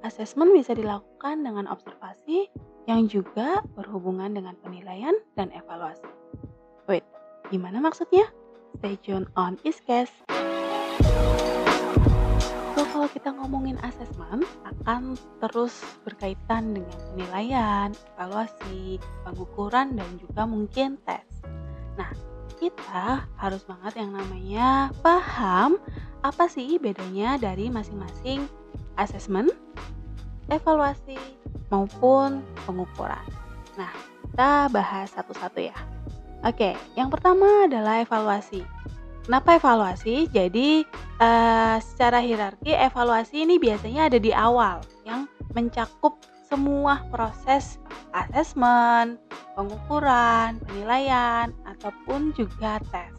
asesmen bisa dilakukan dengan observasi yang juga berhubungan dengan penilaian dan evaluasi. Wait, gimana maksudnya? Stay tune on Iscast. So, kalau kita ngomongin asesmen, akan terus berkaitan dengan penilaian, evaluasi, pengukuran, dan juga mungkin tes. Nah, kita harus banget yang namanya paham apa sih bedanya dari masing-masing asesmen, evaluasi, maupun pengukuran. Nah, kita bahas satu-satu ya. Oke, yang pertama adalah evaluasi. Kenapa evaluasi? Jadi, uh, secara hierarki, evaluasi ini biasanya ada di awal yang mencakup semua proses asesmen, pengukuran, penilaian, ataupun juga tes.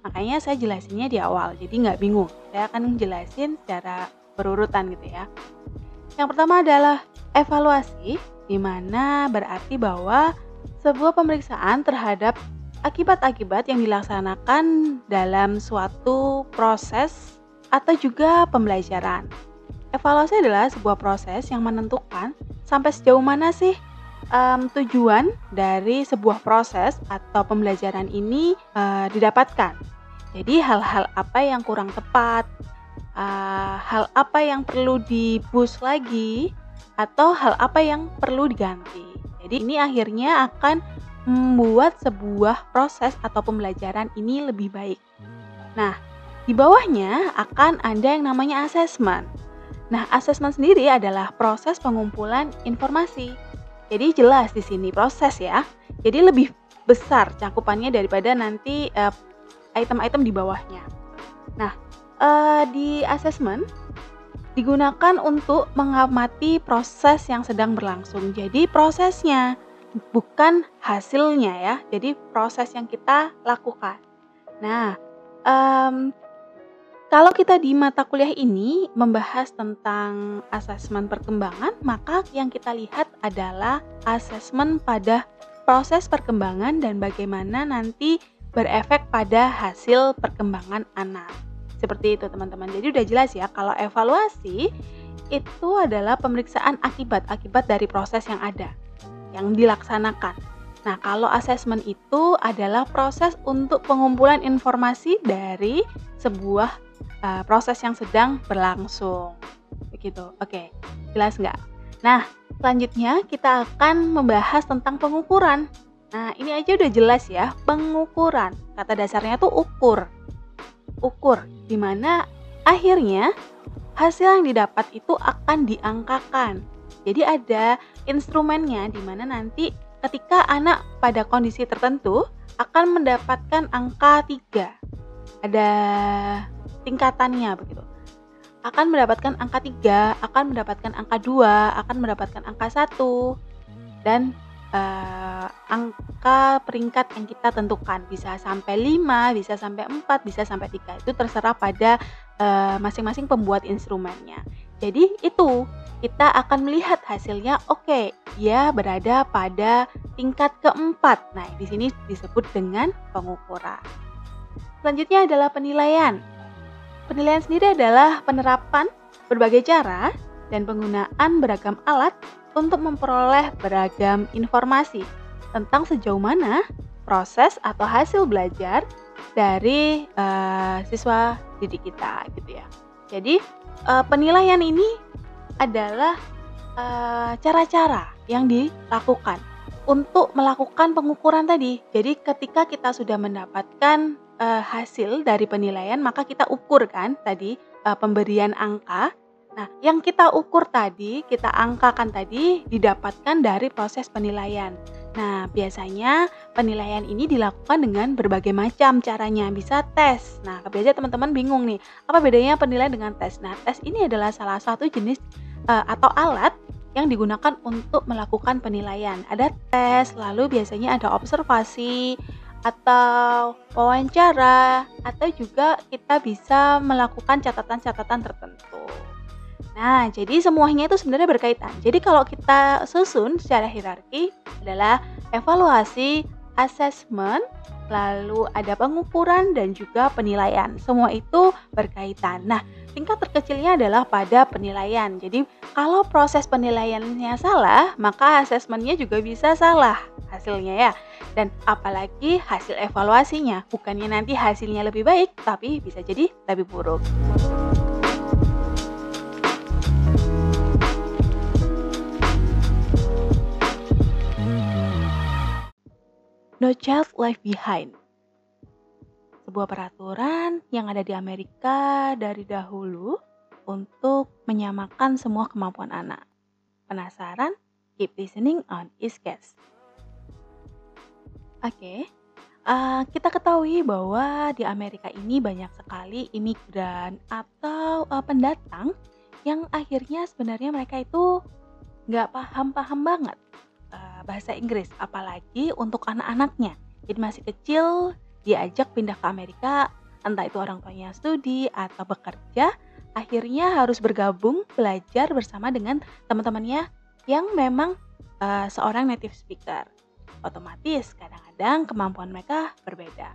Makanya saya jelasinnya di awal, jadi nggak bingung. Saya akan jelasin secara berurutan gitu ya. Yang pertama adalah evaluasi, di mana berarti bahwa sebuah pemeriksaan terhadap akibat-akibat yang dilaksanakan dalam suatu proses atau juga pembelajaran. Evaluasi adalah sebuah proses yang menentukan sampai sejauh mana sih um, tujuan dari sebuah proses atau pembelajaran ini uh, didapatkan. Jadi hal-hal apa yang kurang tepat, uh, hal apa yang perlu dibus lagi, atau hal apa yang perlu diganti. Jadi ini akhirnya akan membuat sebuah proses atau pembelajaran ini lebih baik. Nah, di bawahnya akan ada yang namanya asesmen. Nah, asesmen sendiri adalah proses pengumpulan informasi. Jadi jelas di sini proses ya. Jadi lebih besar cakupannya daripada nanti item eh, item-item di bawahnya. Nah, uh, di asesmen digunakan untuk mengamati proses yang sedang berlangsung. Jadi prosesnya bukan hasilnya ya. Jadi proses yang kita lakukan. Nah, um, kalau kita di mata kuliah ini membahas tentang asesmen perkembangan, maka yang kita lihat adalah asesmen pada proses perkembangan dan bagaimana nanti berefek pada hasil perkembangan anak. Seperti itu teman-teman. Jadi udah jelas ya kalau evaluasi itu adalah pemeriksaan akibat-akibat dari proses yang ada yang dilaksanakan. Nah, kalau asesmen itu adalah proses untuk pengumpulan informasi dari sebuah uh, proses yang sedang berlangsung. Begitu. Oke, jelas nggak? Nah, selanjutnya kita akan membahas tentang pengukuran. Nah, ini aja udah jelas ya, pengukuran. Kata dasarnya tuh ukur. Ukur, di mana akhirnya hasil yang didapat itu akan diangkakan jadi ada instrumennya di mana nanti ketika anak pada kondisi tertentu akan mendapatkan angka 3. Ada tingkatannya begitu. Akan mendapatkan angka 3, akan mendapatkan angka 2, akan mendapatkan angka 1 dan uh, angka peringkat yang kita tentukan bisa sampai 5, bisa sampai 4, bisa sampai 3. Itu terserah pada eh, masing-masing pembuat instrumennya. Jadi itu kita akan melihat hasilnya oke okay, dia berada pada tingkat keempat. Nah, di sini disebut dengan pengukuran. Selanjutnya adalah penilaian. Penilaian sendiri adalah penerapan berbagai cara dan penggunaan beragam alat untuk memperoleh beragam informasi tentang sejauh mana proses atau hasil belajar dari uh, siswa didik kita gitu ya. Jadi uh, penilaian ini adalah eh, cara-cara yang dilakukan untuk melakukan pengukuran tadi. Jadi ketika kita sudah mendapatkan uh, hasil dari penilaian, maka kita ukur kan tadi uh, pemberian angka. Nah, yang kita ukur tadi, kita angkakan tadi didapatkan dari proses penilaian. Nah, biasanya penilaian ini dilakukan dengan berbagai macam caranya. Bisa tes. Nah, biasanya teman-teman bingung nih, apa bedanya penilaian dengan tes? Nah, tes ini adalah salah satu jenis uh, atau alat yang digunakan untuk melakukan penilaian. Ada tes, lalu biasanya ada observasi atau wawancara atau juga kita bisa melakukan catatan-catatan tertentu. Nah, jadi semuanya itu sebenarnya berkaitan. Jadi kalau kita susun secara hierarki adalah evaluasi, asesmen, lalu ada pengukuran dan juga penilaian. Semua itu berkaitan. Nah, Tingkat terkecilnya adalah pada penilaian. Jadi, kalau proses penilaiannya salah, maka asesmennya juga bisa salah hasilnya ya. Dan apalagi hasil evaluasinya, bukannya nanti hasilnya lebih baik, tapi bisa jadi lebih buruk. No Child Left Behind sebuah peraturan yang ada di Amerika dari dahulu untuk menyamakan semua kemampuan anak. Penasaran? Keep listening on Iscast. Oke, okay. uh, kita ketahui bahwa di Amerika ini banyak sekali imigran atau uh, pendatang yang akhirnya sebenarnya mereka itu nggak paham-paham banget bahasa Inggris, apalagi untuk anak-anaknya. Jadi masih kecil, diajak pindah ke Amerika, entah itu orang tuanya studi atau bekerja, akhirnya harus bergabung belajar bersama dengan teman-temannya yang memang uh, seorang native speaker. Otomatis kadang-kadang kemampuan mereka berbeda.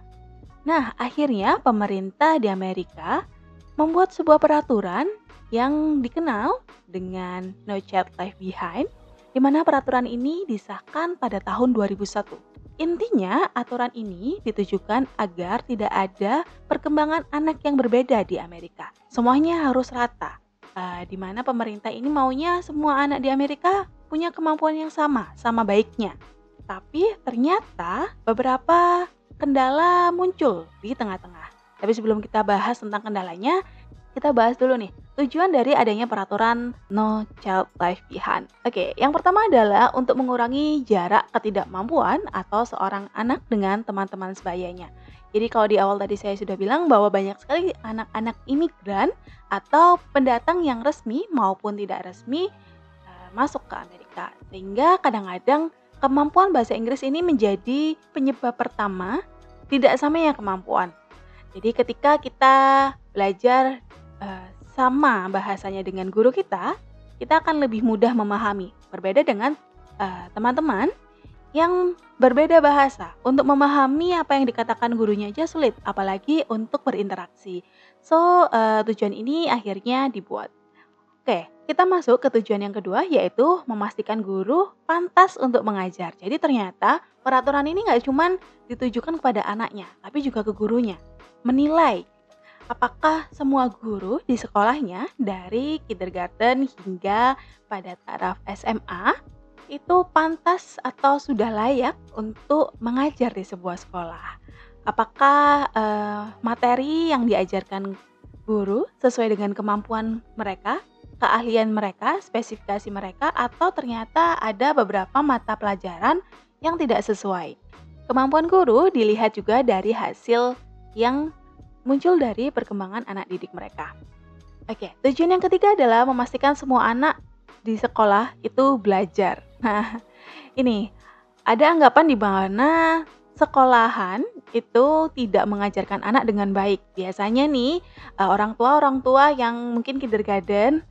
Nah, akhirnya pemerintah di Amerika membuat sebuah peraturan yang dikenal dengan No Child Left Behind, di mana peraturan ini disahkan pada tahun 2001. Intinya, aturan ini ditujukan agar tidak ada perkembangan anak yang berbeda di Amerika. Semuanya harus rata, uh, di mana pemerintah ini maunya semua anak di Amerika punya kemampuan yang sama, sama baiknya. Tapi ternyata beberapa kendala muncul di tengah-tengah. Tapi sebelum kita bahas tentang kendalanya, kita bahas dulu nih tujuan dari adanya peraturan No Child Left Behind. Oke, yang pertama adalah untuk mengurangi jarak ketidakmampuan atau seorang anak dengan teman-teman sebayanya. Jadi kalau di awal tadi saya sudah bilang bahwa banyak sekali anak-anak imigran atau pendatang yang resmi maupun tidak resmi uh, masuk ke Amerika. Sehingga kadang-kadang kemampuan bahasa Inggris ini menjadi penyebab pertama tidak samanya kemampuan. Jadi ketika kita belajar uh, sama bahasanya dengan guru kita, kita akan lebih mudah memahami. Berbeda dengan uh, teman-teman yang berbeda bahasa. Untuk memahami apa yang dikatakan gurunya aja sulit, apalagi untuk berinteraksi. So, uh, tujuan ini akhirnya dibuat. Oke, kita masuk ke tujuan yang kedua, yaitu memastikan guru pantas untuk mengajar. Jadi ternyata peraturan ini nggak cuma ditujukan kepada anaknya, tapi juga ke gurunya. Menilai apakah semua guru di sekolahnya dari kindergarten hingga pada taraf SMA itu pantas atau sudah layak untuk mengajar di sebuah sekolah? Apakah uh, materi yang diajarkan guru sesuai dengan kemampuan mereka, keahlian mereka, spesifikasi mereka, atau ternyata ada beberapa mata pelajaran yang tidak sesuai? Kemampuan guru dilihat juga dari hasil yang muncul dari perkembangan anak didik mereka. Oke, tujuan yang ketiga adalah memastikan semua anak di sekolah itu belajar. Nah, ini ada anggapan di mana sekolahan itu tidak mengajarkan anak dengan baik. Biasanya nih eh, orang tua orang tua yang mungkin kindergarten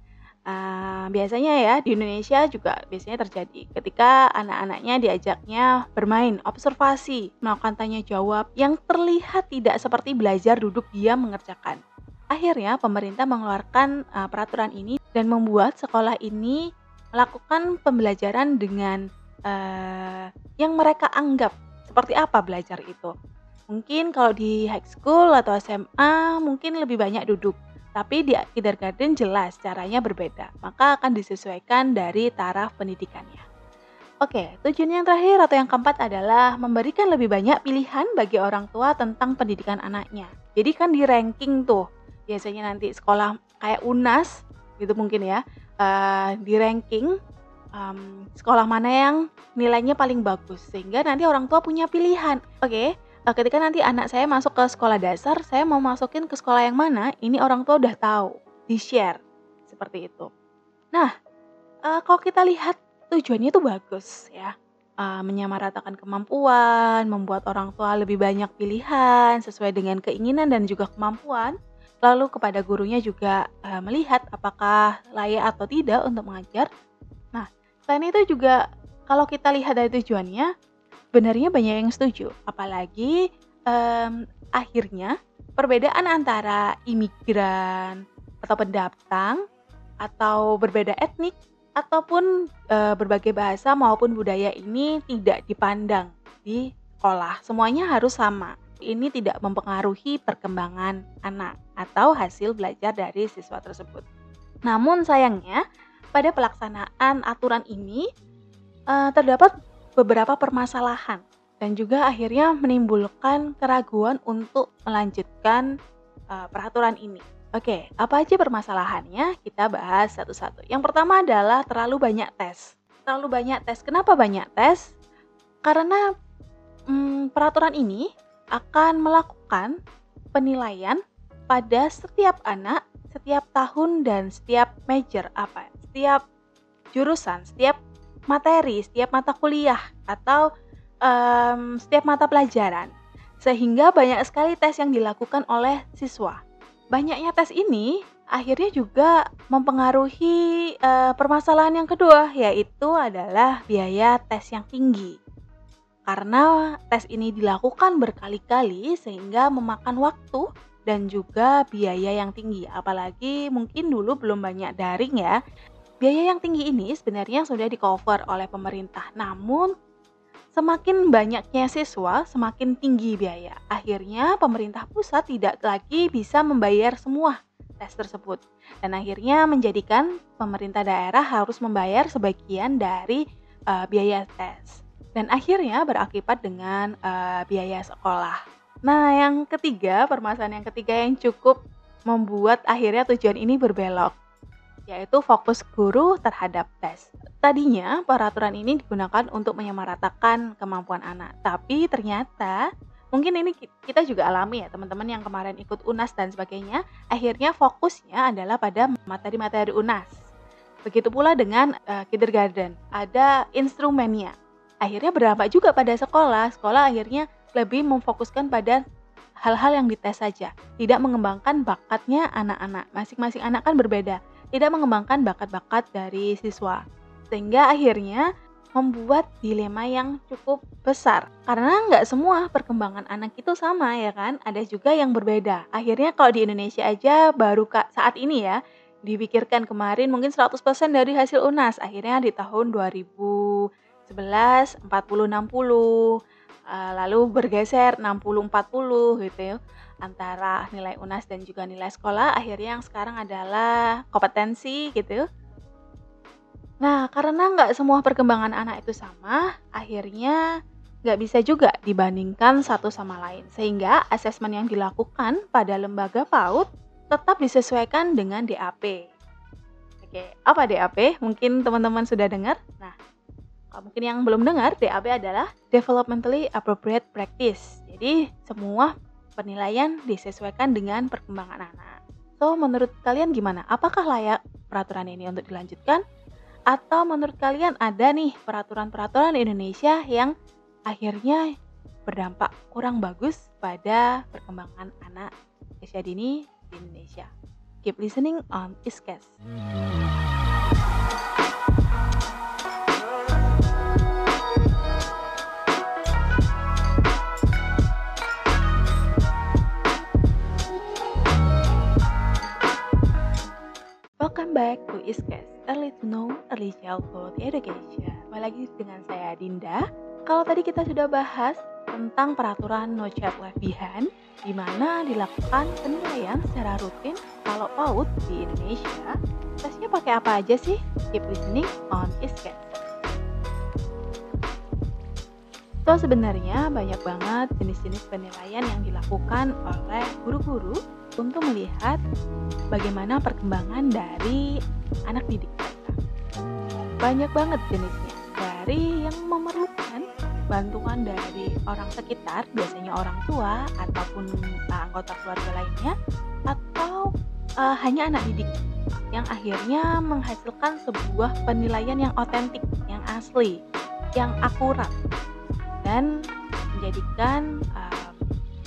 Uh, biasanya ya di Indonesia juga biasanya terjadi ketika anak-anaknya diajaknya bermain, observasi, melakukan tanya jawab yang terlihat tidak seperti belajar duduk diam mengerjakan. Akhirnya pemerintah mengeluarkan uh, peraturan ini dan membuat sekolah ini melakukan pembelajaran dengan uh, yang mereka anggap seperti apa belajar itu. Mungkin kalau di high school atau SMA mungkin lebih banyak duduk tapi di kindergarten jelas caranya berbeda, maka akan disesuaikan dari taraf pendidikannya. Oke, tujuan yang terakhir atau yang keempat adalah memberikan lebih banyak pilihan bagi orang tua tentang pendidikan anaknya. Jadi kan di ranking tuh, biasanya nanti sekolah kayak UNAS gitu mungkin ya, uh, di ranking um, sekolah mana yang nilainya paling bagus sehingga nanti orang tua punya pilihan. Oke, ketika nanti anak saya masuk ke sekolah dasar, saya mau masukin ke sekolah yang mana, ini orang tua udah tahu, di-share seperti itu. Nah, uh, kalau kita lihat tujuannya itu bagus ya. Uh, menyamaratakan kemampuan, membuat orang tua lebih banyak pilihan sesuai dengan keinginan dan juga kemampuan. Lalu kepada gurunya juga uh, melihat apakah layak atau tidak untuk mengajar. Nah, selain itu juga kalau kita lihat dari tujuannya, sebenarnya banyak yang setuju. Apalagi um, akhirnya perbedaan antara imigran, atau pendatang atau berbeda etnik ataupun e, berbagai bahasa maupun budaya ini tidak dipandang di sekolah. Semuanya harus sama. Ini tidak mempengaruhi perkembangan anak atau hasil belajar dari siswa tersebut. Namun sayangnya pada pelaksanaan aturan ini e, terdapat beberapa permasalahan dan juga akhirnya menimbulkan keraguan untuk melanjutkan e, peraturan ini. Oke, apa aja permasalahannya? Kita bahas satu-satu. Yang pertama adalah terlalu banyak tes. Terlalu banyak tes. Kenapa banyak tes? Karena hmm, peraturan ini akan melakukan penilaian pada setiap anak, setiap tahun dan setiap major apa? Setiap jurusan, setiap materi, setiap mata kuliah atau um, setiap mata pelajaran. Sehingga banyak sekali tes yang dilakukan oleh siswa banyaknya tes ini akhirnya juga mempengaruhi uh, permasalahan yang kedua, yaitu adalah biaya tes yang tinggi. Karena tes ini dilakukan berkali-kali sehingga memakan waktu dan juga biaya yang tinggi. Apalagi mungkin dulu belum banyak daring ya. Biaya yang tinggi ini sebenarnya sudah di-cover oleh pemerintah. Namun Semakin banyaknya siswa, semakin tinggi biaya. Akhirnya, pemerintah pusat tidak lagi bisa membayar semua tes tersebut, dan akhirnya menjadikan pemerintah daerah harus membayar sebagian dari uh, biaya tes, dan akhirnya berakibat dengan uh, biaya sekolah. Nah, yang ketiga, permasalahan yang ketiga yang cukup membuat akhirnya tujuan ini berbelok yaitu fokus guru terhadap tes. Tadinya peraturan ini digunakan untuk menyamaratakan kemampuan anak, tapi ternyata mungkin ini kita juga alami ya teman-teman yang kemarin ikut UNAS dan sebagainya, akhirnya fokusnya adalah pada materi-materi UNAS. Begitu pula dengan uh, kindergarten, ada instrumennya. Akhirnya berdampak juga pada sekolah. Sekolah akhirnya lebih memfokuskan pada hal-hal yang dites saja, tidak mengembangkan bakatnya anak-anak. Masing-masing anak kan berbeda tidak mengembangkan bakat-bakat dari siswa. Sehingga akhirnya membuat dilema yang cukup besar. Karena nggak semua perkembangan anak itu sama ya kan, ada juga yang berbeda. Akhirnya kalau di Indonesia aja baru saat ini ya, dipikirkan kemarin mungkin 100% dari hasil UNAS. Akhirnya di tahun 2011 40-60, lalu bergeser 60-40 gitu ya antara nilai UNAS dan juga nilai sekolah akhirnya yang sekarang adalah kompetensi gitu. Nah karena nggak semua perkembangan anak itu sama akhirnya nggak bisa juga dibandingkan satu sama lain. Sehingga asesmen yang dilakukan pada lembaga PAUD tetap disesuaikan dengan DAP oke apa DAP mungkin teman-teman sudah dengar? Nah mungkin yang belum dengar DAP adalah developmentally appropriate practice. Jadi semua penilaian disesuaikan dengan perkembangan anak. So, menurut kalian gimana? Apakah layak peraturan ini untuk dilanjutkan? Atau menurut kalian ada nih peraturan-peraturan Indonesia yang akhirnya berdampak kurang bagus pada perkembangan anak usia dini di Indonesia? Keep listening on Iscast. Early Childhood Education. Kembali lagi dengan saya Dinda. Kalau tadi kita sudah bahas tentang peraturan No Child Left Behind, di mana dilakukan penilaian secara rutin kalau PAUD di Indonesia. Tesnya pakai apa aja sih? Keep listening on Iscast. So sebenarnya banyak banget jenis-jenis penilaian yang dilakukan oleh guru-guru untuk melihat bagaimana perkembangan dari anak didik. Banyak banget jenisnya, dari yang memerlukan bantuan dari orang sekitar, biasanya orang tua ataupun uh, anggota keluarga lainnya, atau uh, hanya anak didik yang akhirnya menghasilkan sebuah penilaian yang otentik, yang asli, yang akurat, dan menjadikan uh,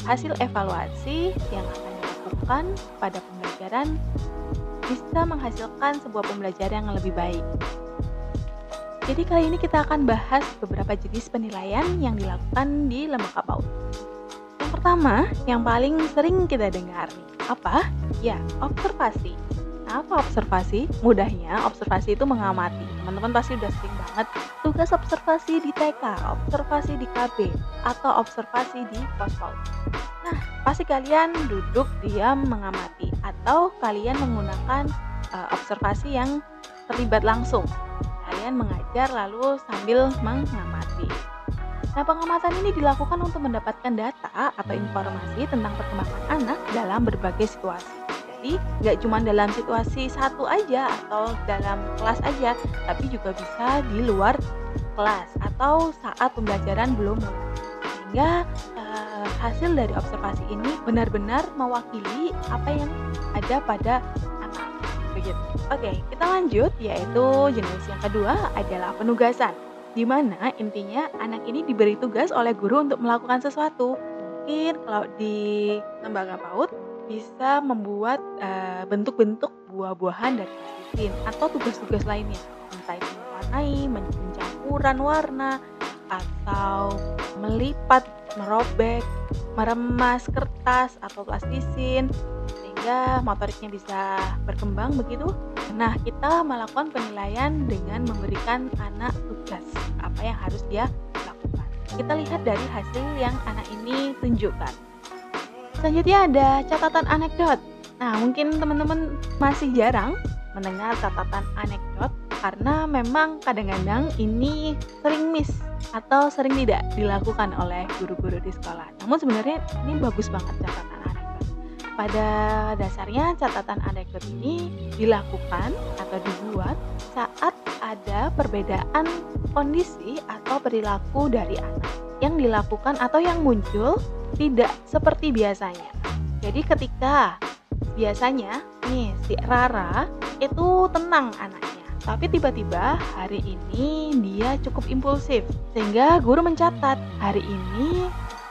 hasil evaluasi yang akan dilakukan pada pembelajaran bisa menghasilkan sebuah pembelajaran yang lebih baik. Jadi kali ini kita akan bahas beberapa jenis penilaian yang dilakukan di lembaga PAUD. Yang pertama, yang paling sering kita dengar nih, apa? Ya, observasi. Apa observasi? Mudahnya, observasi itu mengamati. Teman-teman pasti udah sering banget tugas observasi di TK, observasi di KB, atau observasi di pospol. Nah, pasti kalian duduk diam mengamati, atau kalian menggunakan uh, observasi yang terlibat langsung. Kalian mengajar lalu sambil mengamati. Nah, pengamatan ini dilakukan untuk mendapatkan data atau informasi tentang perkembangan anak dalam berbagai situasi jadi nggak cuma dalam situasi satu aja atau dalam kelas aja tapi juga bisa di luar kelas atau saat pembelajaran belum mulai sehingga uh, hasil dari observasi ini benar-benar mewakili apa yang ada pada begitu. Oke kita lanjut yaitu jenis yang kedua adalah penugasan di mana intinya anak ini diberi tugas oleh guru untuk melakukan sesuatu. Mungkin kalau di lembaga PAUD bisa membuat uh, bentuk-bentuk buah-buahan dari plastilin atau tugas-tugas lainnya. Entah itu mewarnai, mencampuran warna atau melipat, merobek, meremas kertas atau plastisin sehingga motoriknya bisa berkembang begitu. Nah, kita melakukan penilaian dengan memberikan anak tugas apa yang harus dia lakukan. Kita lihat dari hasil yang anak ini tunjukkan. Selanjutnya ada catatan anekdot. Nah, mungkin teman-teman masih jarang mendengar catatan anekdot karena memang kadang-kadang ini sering miss atau sering tidak dilakukan oleh guru-guru di sekolah. Namun sebenarnya ini bagus banget catatan. Pada dasarnya catatan anekdot ini dilakukan atau dibuat saat ada perbedaan kondisi atau perilaku dari anak yang dilakukan atau yang muncul tidak seperti biasanya. Jadi ketika biasanya nih si Rara itu tenang anaknya, tapi tiba-tiba hari ini dia cukup impulsif sehingga guru mencatat hari ini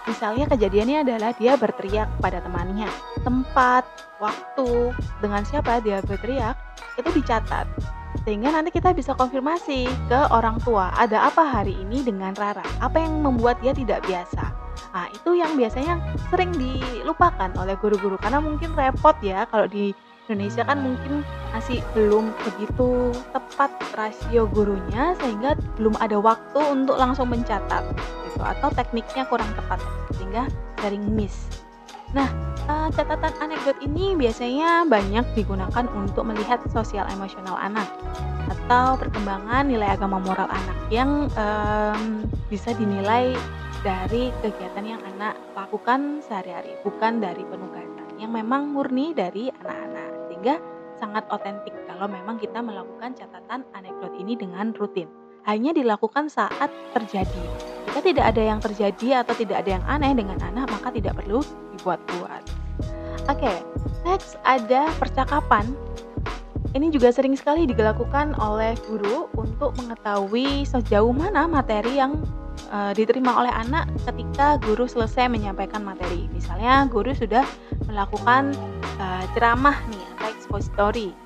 misalnya kejadiannya adalah dia berteriak pada temannya, tempat, waktu, dengan siapa dia berteriak itu dicatat. Sehingga nanti kita bisa konfirmasi ke orang tua ada apa hari ini dengan Rara? Apa yang membuat dia tidak biasa? Nah, itu yang biasanya sering dilupakan oleh guru-guru karena mungkin repot ya kalau di Indonesia kan mungkin masih belum begitu tepat rasio gurunya sehingga belum ada waktu untuk langsung mencatat gitu. Atau tekniknya kurang tepat sehingga sering miss. Nah, uh, catatan anekdot ini biasanya banyak digunakan untuk melihat sosial emosional anak atau perkembangan nilai agama moral anak yang um, bisa dinilai dari kegiatan yang anak lakukan sehari-hari, bukan dari penugasan yang memang murni dari anak-anak. Sehingga sangat otentik kalau memang kita melakukan catatan anekdot ini dengan rutin. Hanya dilakukan saat terjadi. Jika tidak ada yang terjadi atau tidak ada yang aneh dengan anak, maka tidak perlu dibuat-buat. Oke, okay, next ada percakapan. Ini juga sering sekali dilakukan oleh guru untuk mengetahui sejauh mana materi yang uh, diterima oleh anak ketika guru selesai menyampaikan materi. Misalnya guru sudah melakukan uh, ceramah nih atau expository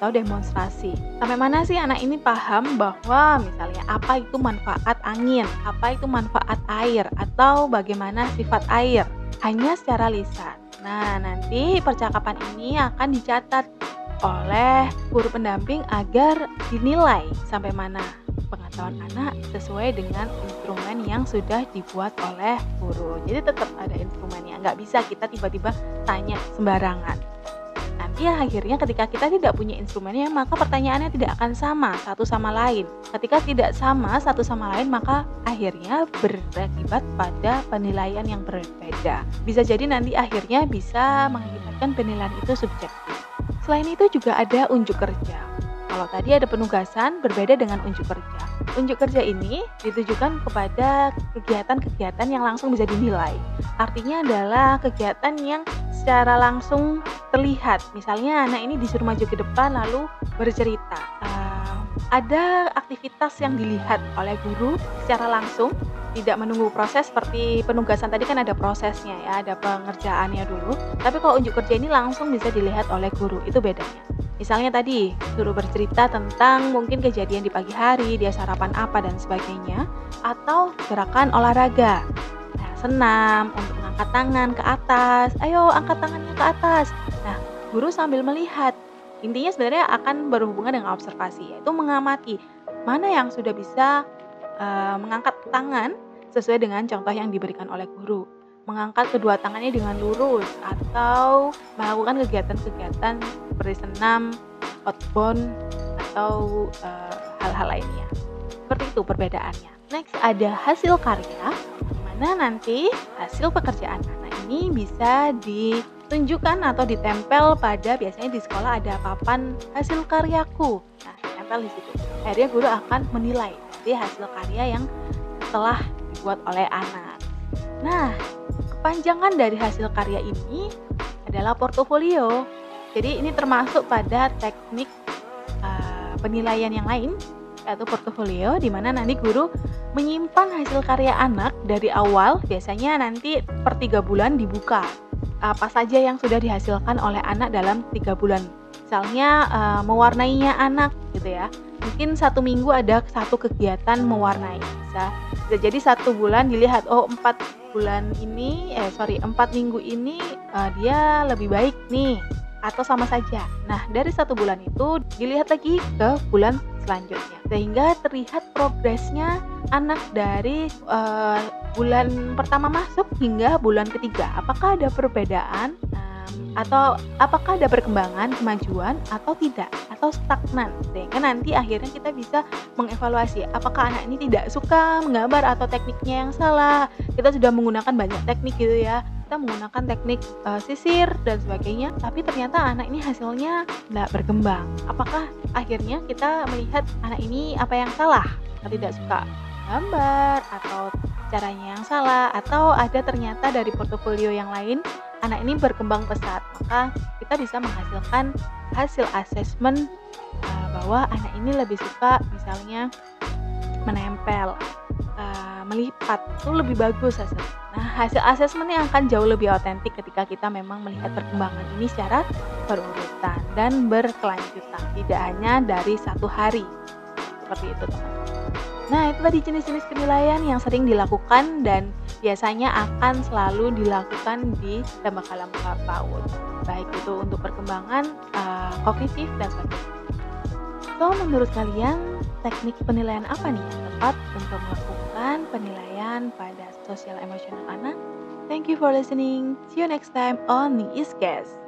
atau demonstrasi. Sampai mana sih anak ini paham bahwa misalnya apa itu manfaat angin, apa itu manfaat air, atau bagaimana sifat air hanya secara lisan. Nah, nanti percakapan ini akan dicatat oleh guru pendamping agar dinilai sampai mana pengetahuan anak sesuai dengan instrumen yang sudah dibuat oleh guru. Jadi tetap ada instrumennya, nggak bisa kita tiba-tiba tanya sembarangan. Nanti ya akhirnya ketika kita tidak punya instrumennya, maka pertanyaannya tidak akan sama satu sama lain. Ketika tidak sama satu sama lain, maka akhirnya berakibat pada penilaian yang berbeda. Bisa jadi nanti akhirnya bisa mengakibatkan penilaian itu subjektif. Selain itu juga ada unjuk kerja. Kalau tadi ada penugasan, berbeda dengan unjuk kerja. Unjuk kerja ini ditujukan kepada kegiatan-kegiatan yang langsung bisa dinilai. Artinya adalah kegiatan yang secara langsung terlihat. Misalnya anak ini disuruh maju ke depan lalu bercerita. Uh, ada aktivitas yang dilihat oleh guru secara langsung tidak menunggu proses seperti penugasan tadi kan ada prosesnya ya, ada pengerjaannya dulu. Tapi kalau unjuk kerja ini langsung bisa dilihat oleh guru, itu bedanya. Misalnya tadi, suruh bercerita tentang mungkin kejadian di pagi hari, dia sarapan apa dan sebagainya, atau gerakan olahraga. Nah, senam untuk mengangkat tangan ke atas. Ayo angkat tangannya ke atas. Nah, guru sambil melihat intinya sebenarnya akan berhubungan dengan observasi, yaitu mengamati mana yang sudah bisa uh, mengangkat tangan sesuai dengan contoh yang diberikan oleh guru. Mengangkat kedua tangannya dengan lurus atau melakukan kegiatan-kegiatan seperti senam, outbound atau uh, hal-hal lainnya. Seperti itu perbedaannya. Next ada hasil karya, mana nanti hasil pekerjaan anak ini bisa ditunjukkan atau ditempel pada biasanya di sekolah ada papan hasil karyaku. Nah, ditempel di situ. Akhirnya guru akan menilai dari hasil karya yang telah dibuat oleh anak. Nah, kepanjangan dari hasil karya ini adalah portofolio. Jadi ini termasuk pada teknik uh, penilaian yang lain yaitu portofolio di mana nanti guru menyimpan hasil karya anak dari awal biasanya nanti per tiga bulan dibuka. Apa saja yang sudah dihasilkan oleh anak dalam tiga bulan? Misalnya uh, mewarnainya anak gitu ya. Mungkin satu minggu ada satu kegiatan mewarnai. Bisa bisa jadi satu bulan dilihat oh empat bulan ini eh sorry empat minggu ini uh, dia lebih baik nih atau sama saja. Nah, dari satu bulan itu dilihat lagi ke bulan selanjutnya sehingga terlihat progresnya anak dari uh, bulan pertama masuk hingga bulan ketiga. Apakah ada perbedaan um, atau apakah ada perkembangan kemajuan atau tidak? Atau stagnan? Sehingga nanti akhirnya kita bisa mengevaluasi apakah anak ini tidak suka menggambar atau tekniknya yang salah. Kita sudah menggunakan banyak teknik gitu ya kita menggunakan teknik uh, sisir dan sebagainya tapi ternyata anak ini hasilnya tidak berkembang. Apakah akhirnya kita melihat anak ini apa yang salah? Tidak suka gambar atau caranya yang salah atau ada ternyata dari portofolio yang lain anak ini berkembang pesat maka kita bisa menghasilkan hasil asesmen uh, bahwa anak ini lebih suka misalnya menempel melipat itu lebih bagus hasilnya Nah, hasil asesmen yang akan jauh lebih otentik ketika kita memang melihat perkembangan ini secara berurutan dan berkelanjutan, tidak hanya dari satu hari. Seperti itu, teman-teman. Nah, itu tadi jenis-jenis penilaian yang sering dilakukan dan biasanya akan selalu dilakukan di lembaga-lembaga PAUD. Baik itu untuk perkembangan uh, kognitif dan sebagainya. So, menurut kalian teknik penilaian apa nih yang tepat untuk melakukan penilaian pada sosial emosional anak? Thank you for listening. See you next time on the Guest.